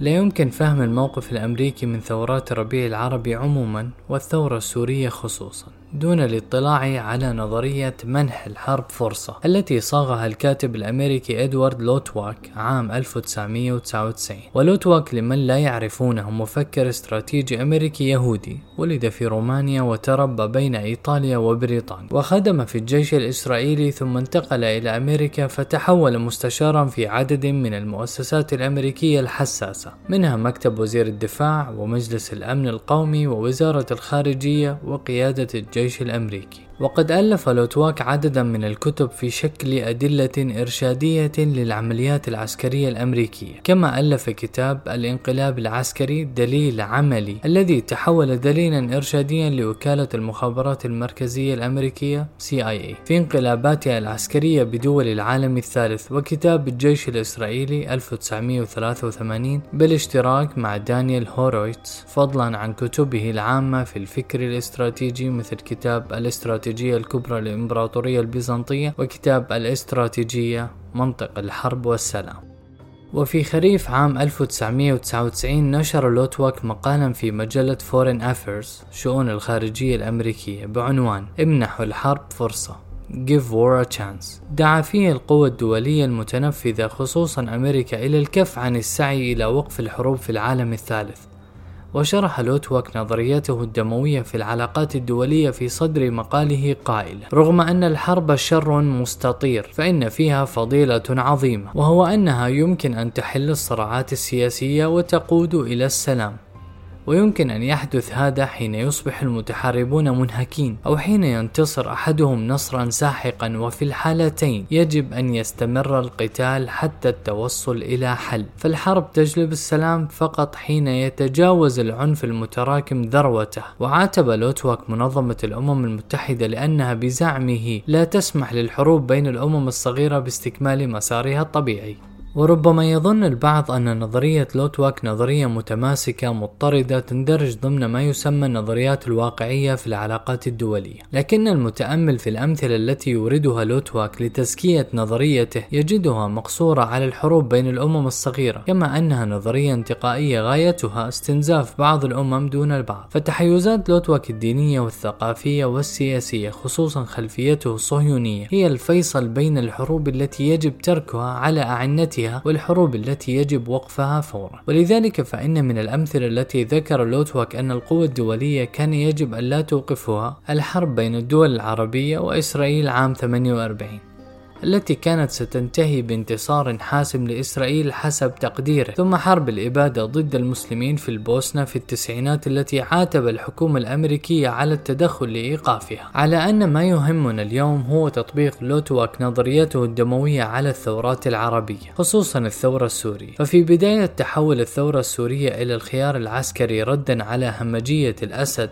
لا يمكن فهم الموقف الأمريكي من ثورات الربيع العربي عموما والثورة السورية خصوصا. دون الاطلاع على نظرية منح الحرب فرصة التي صاغها الكاتب الأمريكي إدوارد لوتواك عام 1999 ولوتواك لمن لا يعرفونه مفكر استراتيجي أمريكي يهودي ولد في رومانيا وتربى بين إيطاليا وبريطانيا. وخدم في الجيش الإسرائيلي ثم انتقل إلى أمريكا فتحول مستشارا في عدد من المؤسسات الأمريكية الحساسة منها مكتب وزير الدفاع ومجلس الأمن القومي ووزارة الخارجية وقيادة الجيش الجيش الأمريكي. وقد ألف لوتواك عددا من الكتب في شكل أدلة إرشادية للعمليات العسكرية الأمريكية. كما ألف كتاب الانقلاب العسكري دليل عملي الذي تحول دليلا إرشاديا لوكالة المخابرات المركزية الأمريكية CIA في انقلاباتها العسكرية بدول العالم الثالث وكتاب الجيش الإسرائيلي 1983 بالاشتراك مع دانيال هورويتس فضلا عن كتبه العامة في الفكر الاستراتيجي مثل كتاب الاستراتيجية الاستراتيجية الكبرى للإمبراطورية البيزنطية وكتاب الاستراتيجية منطق الحرب والسلام. وفي خريف عام 1999 نشر لوتواك مقالا في مجلة Foreign Affairs شؤون الخارجية الأمريكية بعنوان امنحوا الحرب فرصة. Give War a Chance. دعا فيه القوى الدولية المتنفذة خصوصا أمريكا إلى الكف عن السعي إلى وقف الحروب في العالم الثالث. وشرح لوتواك نظريته الدموية في العلاقات الدولية في صدر مقاله قائلا رغم أن الحرب شر مستطير فإن فيها فضيلة عظيمة وهو أنها يمكن أن تحل الصراعات السياسية وتقود إلى السلام. ويمكن أن يحدث هذا حين يصبح المتحاربون منهكين أو حين ينتصر أحدهم نصرا ساحقا وفي الحالتين. يجب أن يستمر القتال حتى التوصل إلى حل. فالحرب تجلب السلام فقط حين يتجاوز العنف المتراكم ذروته. وعاتب لوتواك منظمة الأمم المتحدة لأنها بزعمه لا تسمح للحروب بين الأمم الصغيرة باستكمال مسارها الطبيعي. وربما يظن البعض أن نظرية لوتواك نظرية متماسكة مضطردة تندرج ضمن ما يسمى النظريات الواقعية في العلاقات الدولية، لكن المتأمل في الأمثلة التي يوردها لوتواك لتزكية نظريته يجدها مقصورة على الحروب بين الأمم الصغيرة، كما أنها نظرية انتقائية غايتها استنزاف بعض الأمم دون البعض، فتحيزات لوتواك الدينية والثقافية والسياسية خصوصا خلفيته الصهيونية هي الفيصل بين الحروب التي يجب تركها على أعنتها ذاتها والحروب التي يجب وقفها فورا. ولذلك فإن من الأمثلة التي ذكر لوتواك أن القوى الدولية كان يجب أن لا توقفها الحرب بين الدول العربية وإسرائيل عام 48 التي كانت ستنتهي بانتصار حاسم لإسرائيل حسب تقديره ثم حرب الإبادة ضد المسلمين في البوسنة في التسعينات التي عاتب الحكومة الأمريكية على التدخل لإيقافها. على أن ما يهمنا اليوم هو تطبيق لوتواك نظريته الدموية على الثورات العربية خصوصا الثورة السورية. ففي بداية تحول الثورة السورية إلى الخيار العسكري ردا على همجية الأسد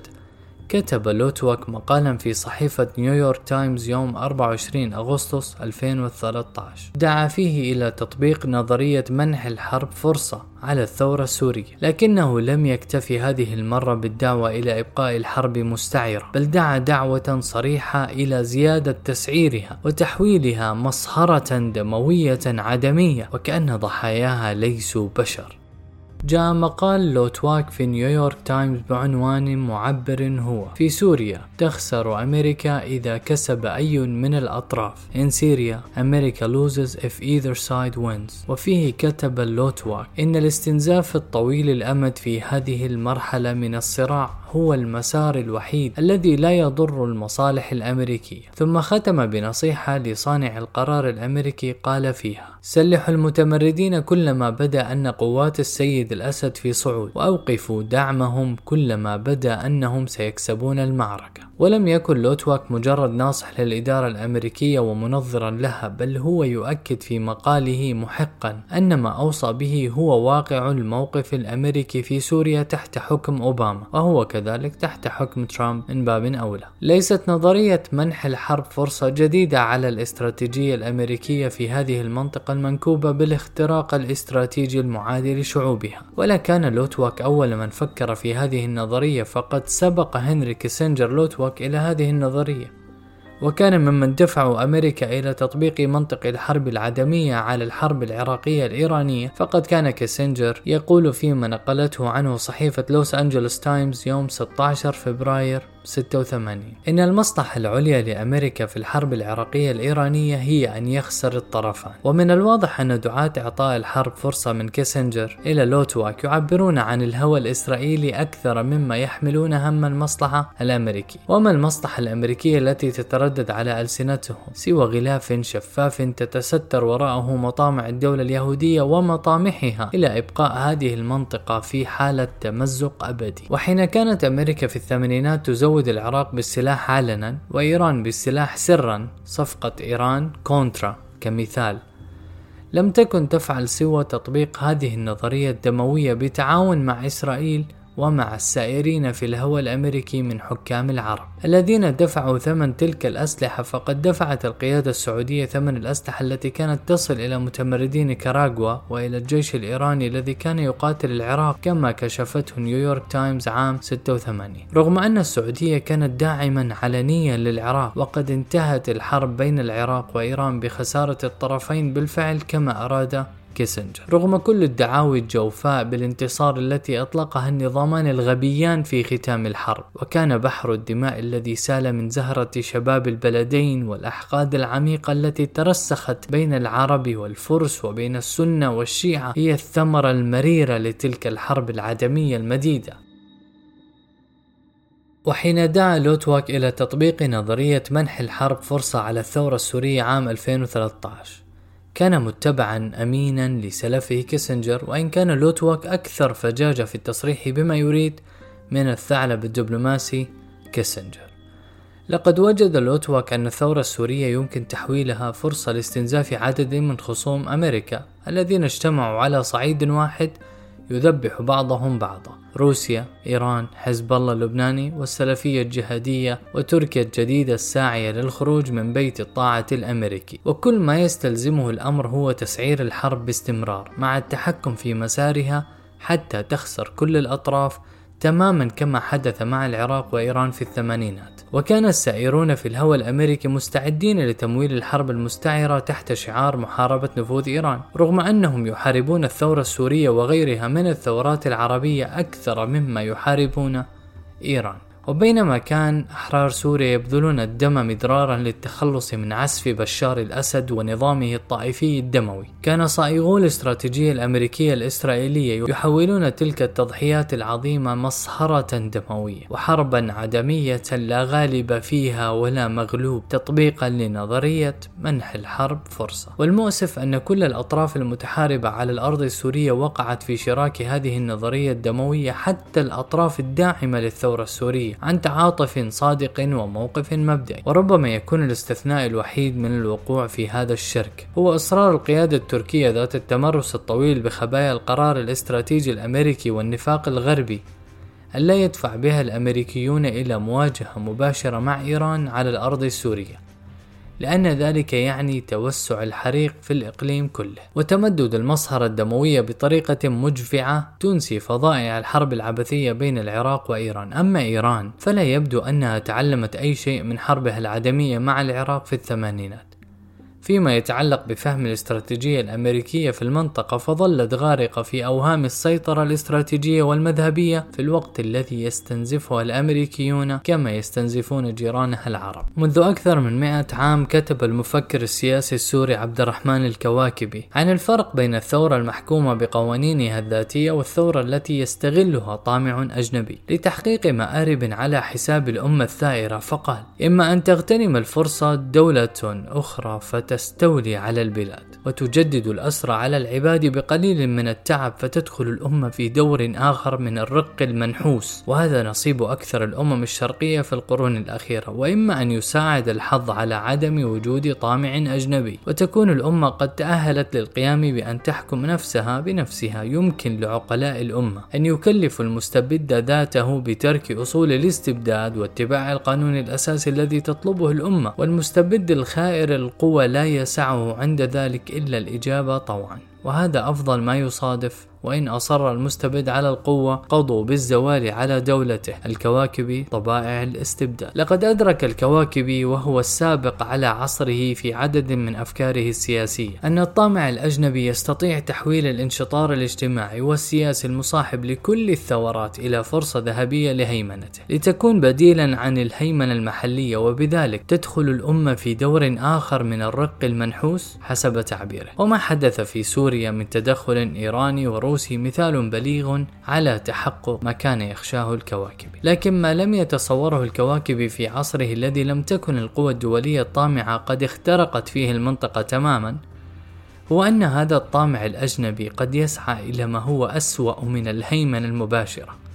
كتب لوتوك مقالا في صحيفة نيويورك تايمز يوم 24 أغسطس 2013 دعا فيه إلى تطبيق نظرية منح الحرب فرصة على الثورة السورية. لكنه لم يكتفي هذه المرة بالدعوة إلى إبقاء الحرب مستعرة بل دعا دعوة صريحة إلى زيادة تسعيرها وتحويلها مصهرة دموية عدمية وكأن ضحاياها ليسوا بشر. جاء مقال لوتواك في نيويورك تايمز بعنوان معبر هو. في سوريا تخسر أمريكا إذا كسب أي من الأطراف. In Syria America loses if either side wins. وفيه كتب لوتواك. إن الاستنزاف الطويل الأمد في هذه المرحلة من الصراع هو المسار الوحيد الذي لا يضر المصالح الأمريكية. ثم ختم بنصيحة لصانع القرار الأمريكي قال فيها سلحوا المتمردين كلما بدأ أن قوات السيد الأسد في صعود وأوقفوا دعمهم كلما بدأ أنهم سيكسبون المعركة. ولم يكن لوتواك مجرد ناصح للإدارة الأمريكية ومنظرا لها بل هو يؤكد في مقاله محقا أن ما أوصى به هو واقع الموقف الأمريكي في سوريا تحت حكم أوباما وهو كذلك تحت حكم ترامب من باب أولى. ليست نظرية منح الحرب فرصة جديدة على الاستراتيجية الأمريكية في هذه المنطقة المنكوبة بالاختراق الاستراتيجي المعادي لشعوبها. ولا كان لوتواك أول من فكر في هذه النظرية فقد سبق هنري كيسنجر لوتواك إلى هذه النظرية. وكان ممن دفعوا أمريكا إلى تطبيق منطق الحرب العدمية على الحرب العراقية الإيرانية. فقد كان كيسنجر يقول فيما نقلته عنه صحيفة لوس أنجلوس تايمز يوم 16 فبراير 86 إن المصلحة العليا لأمريكا في الحرب العراقية الإيرانية هي أن يخسر الطرفان. ومن الواضح أن دعاة إعطاء الحرب فرصة من كيسنجر إلى لوتواك يعبرون عن الهوى الإسرائيلي أكثر مما يحملون هم المصلحة الأمريكي. وما المصلحة الأمريكية التي تتردد على ألسنتهم؟ سوى غلاف شفاف تتستر وراءه مطامع الدولة اليهودية ومطامحها إلى إبقاء هذه المنطقة في حالة تمزق أبدي. وحين كانت أمريكا في الثمانينات تزود تزود العراق بالسلاح علنا وإيران بالسلاح سرا صفقة إيران كونترا كمثال. لم تكن تفعل سوى تطبيق هذه النظرية الدموية بتعاون مع إسرائيل ومع السائرين في الهوى الأمريكي من حكام العرب. الذين دفعوا ثمن تلك الأسلحة فقد دفعت القيادة السعودية ثمن الأسلحة التي كانت تصل إلى متمردي نيكاراغوا وإلى الجيش الإيراني الذي كان يقاتل العراق كما كشفته نيويورك تايمز عام 86 رغم أن السعودية كانت داعما علنيا للعراق وقد انتهت الحرب بين العراق وإيران بخسارة الطرفين بالفعل كما أراد كيسنجر. رغم كل الدعاوي الجوفاء بالانتصار التي أطلقها النظامان الغبيان في ختام الحرب وكان بحر الدماء الذي سال من زهرة شباب البلدين والأحقاد العميقة التي ترسخت بين العرب والفرس وبين السنة والشيعة هي الثمرة المريرة لتلك الحرب العدمية المديدة. وحين دعا لوتواك إلى تطبيق نظرية منح الحرب فرصة على الثورة السورية عام 2013 كان متبعا أمينا لسلفه كيسنجر وإن كان لوتواك أكثر فجاجة في التصريح بما يريد من الثعلب الدبلوماسي كيسنجر. لقد وجد لوتواك أن الثورة السورية يمكن تحويلها فرصة لاستنزاف عدد من خصوم أمريكا الذين اجتمعوا على صعيد واحد يذبح بعضهم بعضا. روسيا، إيران، حزب الله اللبناني والسلفية الجهادية وتركيا الجديدة الساعية للخروج من بيت الطاعة الأمريكي. وكل ما يستلزمه الأمر هو تسعير الحرب باستمرار مع التحكم في مسارها حتى تخسر كل الأطراف تماما كما حدث مع العراق وإيران في الثمانينات. وكان السائرون في الهوى الأمريكي مستعدين لتمويل الحرب المستعرة تحت شعار محاربة نفوذ إيران رغم أنهم يحاربون الثورة السورية وغيرها من الثورات العربية أكثر مما يحاربون إيران. وبينما كان أحرار سوريا يبذلون الدم مدرارا للتخلص من عسف بشار الأسد ونظامه الطائفي الدموي. كان صائغو الاستراتيجية الأمريكية الإسرائيلية يحولون تلك التضحيات العظيمة مصهرة دموية وحربا عدمية لا غالب فيها ولا مغلوب تطبيقا لنظرية منح الحرب فرصة. والمؤسف أن كل الأطراف المتحاربة على الأرض السورية وقعت في شراك هذه النظرية الدموية حتى الأطراف الداعمة للثورة السورية. عن تعاطف صادق وموقف مبدئي وربما يكون الاستثناء الوحيد من الوقوع في هذا الشرك. هو إصرار القيادة التركية ذات التمرس الطويل بخبايا القرار الاستراتيجي الأمريكي والنفاق الغربي ألا يدفع بها الأمريكيون إلى مواجهة مباشرة مع إيران على الأرض السورية. لأن ذلك يعني توسع الحريق في الإقليم كله وتمدد المصهرة الدموية بطريقة مجفعة تنسي فظائع الحرب العبثية بين العراق وإيران. أما إيران فلا يبدو أنها تعلمت أي شيء من حربها العدمية مع العراق في الثمانينات. فيما يتعلق بفهم الاستراتيجية الأمريكية في المنطقة فظلت غارقة في أوهام السيطرة الاستراتيجية والمذهبية في الوقت الذي يستنزفها الأمريكيون كما يستنزفون جيرانها العرب. منذ أكثر من مئة عام كتب المفكر السياسي السوري عبد الرحمن الكواكبي عن الفرق بين الثورة المحكومة بقوانينها الذاتية والثورة التي يستغلها طامع أجنبي. لتحقيق مآرب على حساب الأمة الثائرة فقال إما أن تغتنم الفرصة دولة أخرى فت تستولي على البلاد وتجدد الأسر على العباد بقليل من التعب فتدخل الأمة في دور آخر من الرق المنحوس. وهذا نصيب أكثر الأمم الشرقية في القرون الأخيرة. وإما أن يساعد الحظ على عدم وجود طامع أجنبي. وتكون الأمة قد تأهلت للقيام بأن تحكم نفسها بنفسها. يمكن لعقلاء الأمة أن يكلفوا المستبد ذاته بترك أصول الاستبداد واتباع القانون الأساسي الذي تطلبه الأمة. والمستبد الخائر القوى لا يسعه عند ذلك إلا الإجابة طوعا. وهذا أفضل ما يصادف وإن أصر المستبد على القوة قضوا بالزوال على دولته الكواكبي طبائع الاستبداد لقد أدرك الكواكبي وهو السابق على عصره في عدد من أفكاره السياسية أن الطامع الأجنبي يستطيع تحويل الانشطار الاجتماعي والسياسي المصاحب لكل الثورات إلى فرصة ذهبية لهيمنته. لتكون بديلا عن الهيمنة المحلية وبذلك تدخل الأمة في دور آخر من الرق المنحوس حسب تعبيره. وما حدث في سوريا من تدخل إيراني وروسي مثال بليغ على تحقق ما كان يخشاه الكواكبي لكن ما لم يتصوره الكواكبي في عصره الذي لم تكن القوى الدولية الطامعة قد اخترقت فيه المنطقة تماما هو أن هذا الطامع الأجنبي قد يسعى إلى ما هو أسوأ من الهيمنة المباشرة.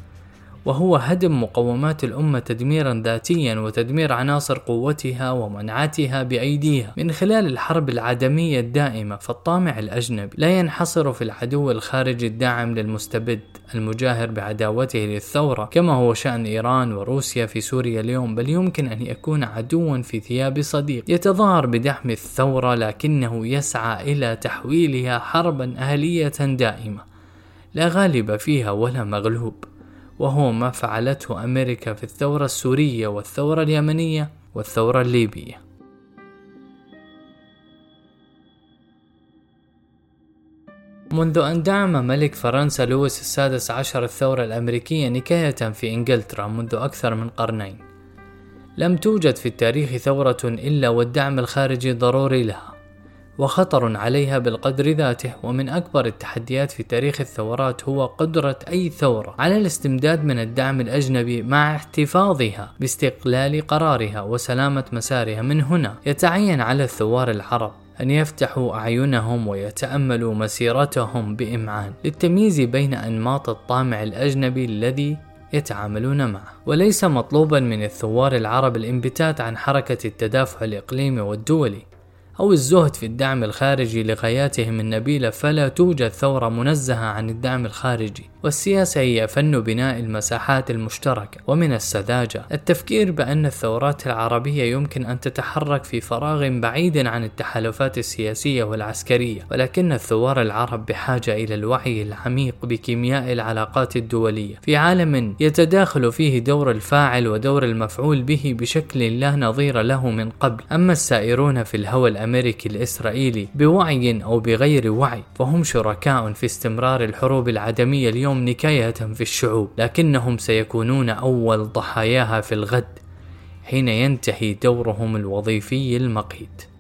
وهو هدم مقومات الأمة تدميرا ذاتيا وتدمير عناصر قوتها ومنعتها بأيديها. من خلال الحرب العدمية الدائمة فالطامع الأجنبي لا ينحصر في العدو الخارجي الداعم للمستبد المجاهر بعداوته للثورة كما هو شأن إيران وروسيا في سوريا اليوم. بل يمكن أن يكون عدوا في ثياب صديق. يتظاهر بدعم الثورة لكنه يسعى إلى تحويلها حربا أهلية دائمة. لا غالب فيها ولا مغلوب. وهو ما فعلته أمريكا في الثورة السورية والثورة اليمنية والثورة الليبية. منذ أن دعم ملك فرنسا لويس السادس عشر الثورة الأمريكية نكاية في إنجلترا منذ أكثر من قرنين لم توجد في التاريخ ثورة إلا والدعم الخارجي ضروري لها. وخطر عليها بالقدر ذاته ومن أكبر التحديات في تاريخ الثورات هو قدرة أي ثورة على الاستمداد من الدعم الأجنبي مع احتفاظها باستقلال قرارها وسلامة مسارها من هنا. يتعين على الثوار العرب أن يفتحوا أعينهم ويتأملوا مسيرتهم بإمعان للتمييز بين أنماط الطامع الأجنبي الذي يتعاملون معه. وليس مطلوبا من الثوار العرب الانبتات عن حركة التدافع الإقليمي والدولي أو الزهد في الدعم الخارجي لغاياتهم النبيلة فلا توجد ثورة منزهة عن الدعم الخارجي. والسياسة هي فن بناء المساحات المشتركة ومن السذاجة. التفكير بأن الثورات العربية يمكن أن تتحرك في فراغ بعيد عن التحالفات السياسية والعسكرية ولكن الثوار العرب بحاجة إلى الوعي العميق بكيمياء العلاقات الدولية. في عالم يتداخل فيه دور الفاعل ودور المفعول به بشكل لا نظير له من قبل. أما السائرون في الهوى الأمريكي الإسرائيلي بوعي أو بغير وعي فهم شركاء في استمرار الحروب العدمية اليوم اليوم نكاية في الشعوب لكنهم سيكونون أول ضحاياها في الغد حين ينتهي دورهم الوظيفي المقيت.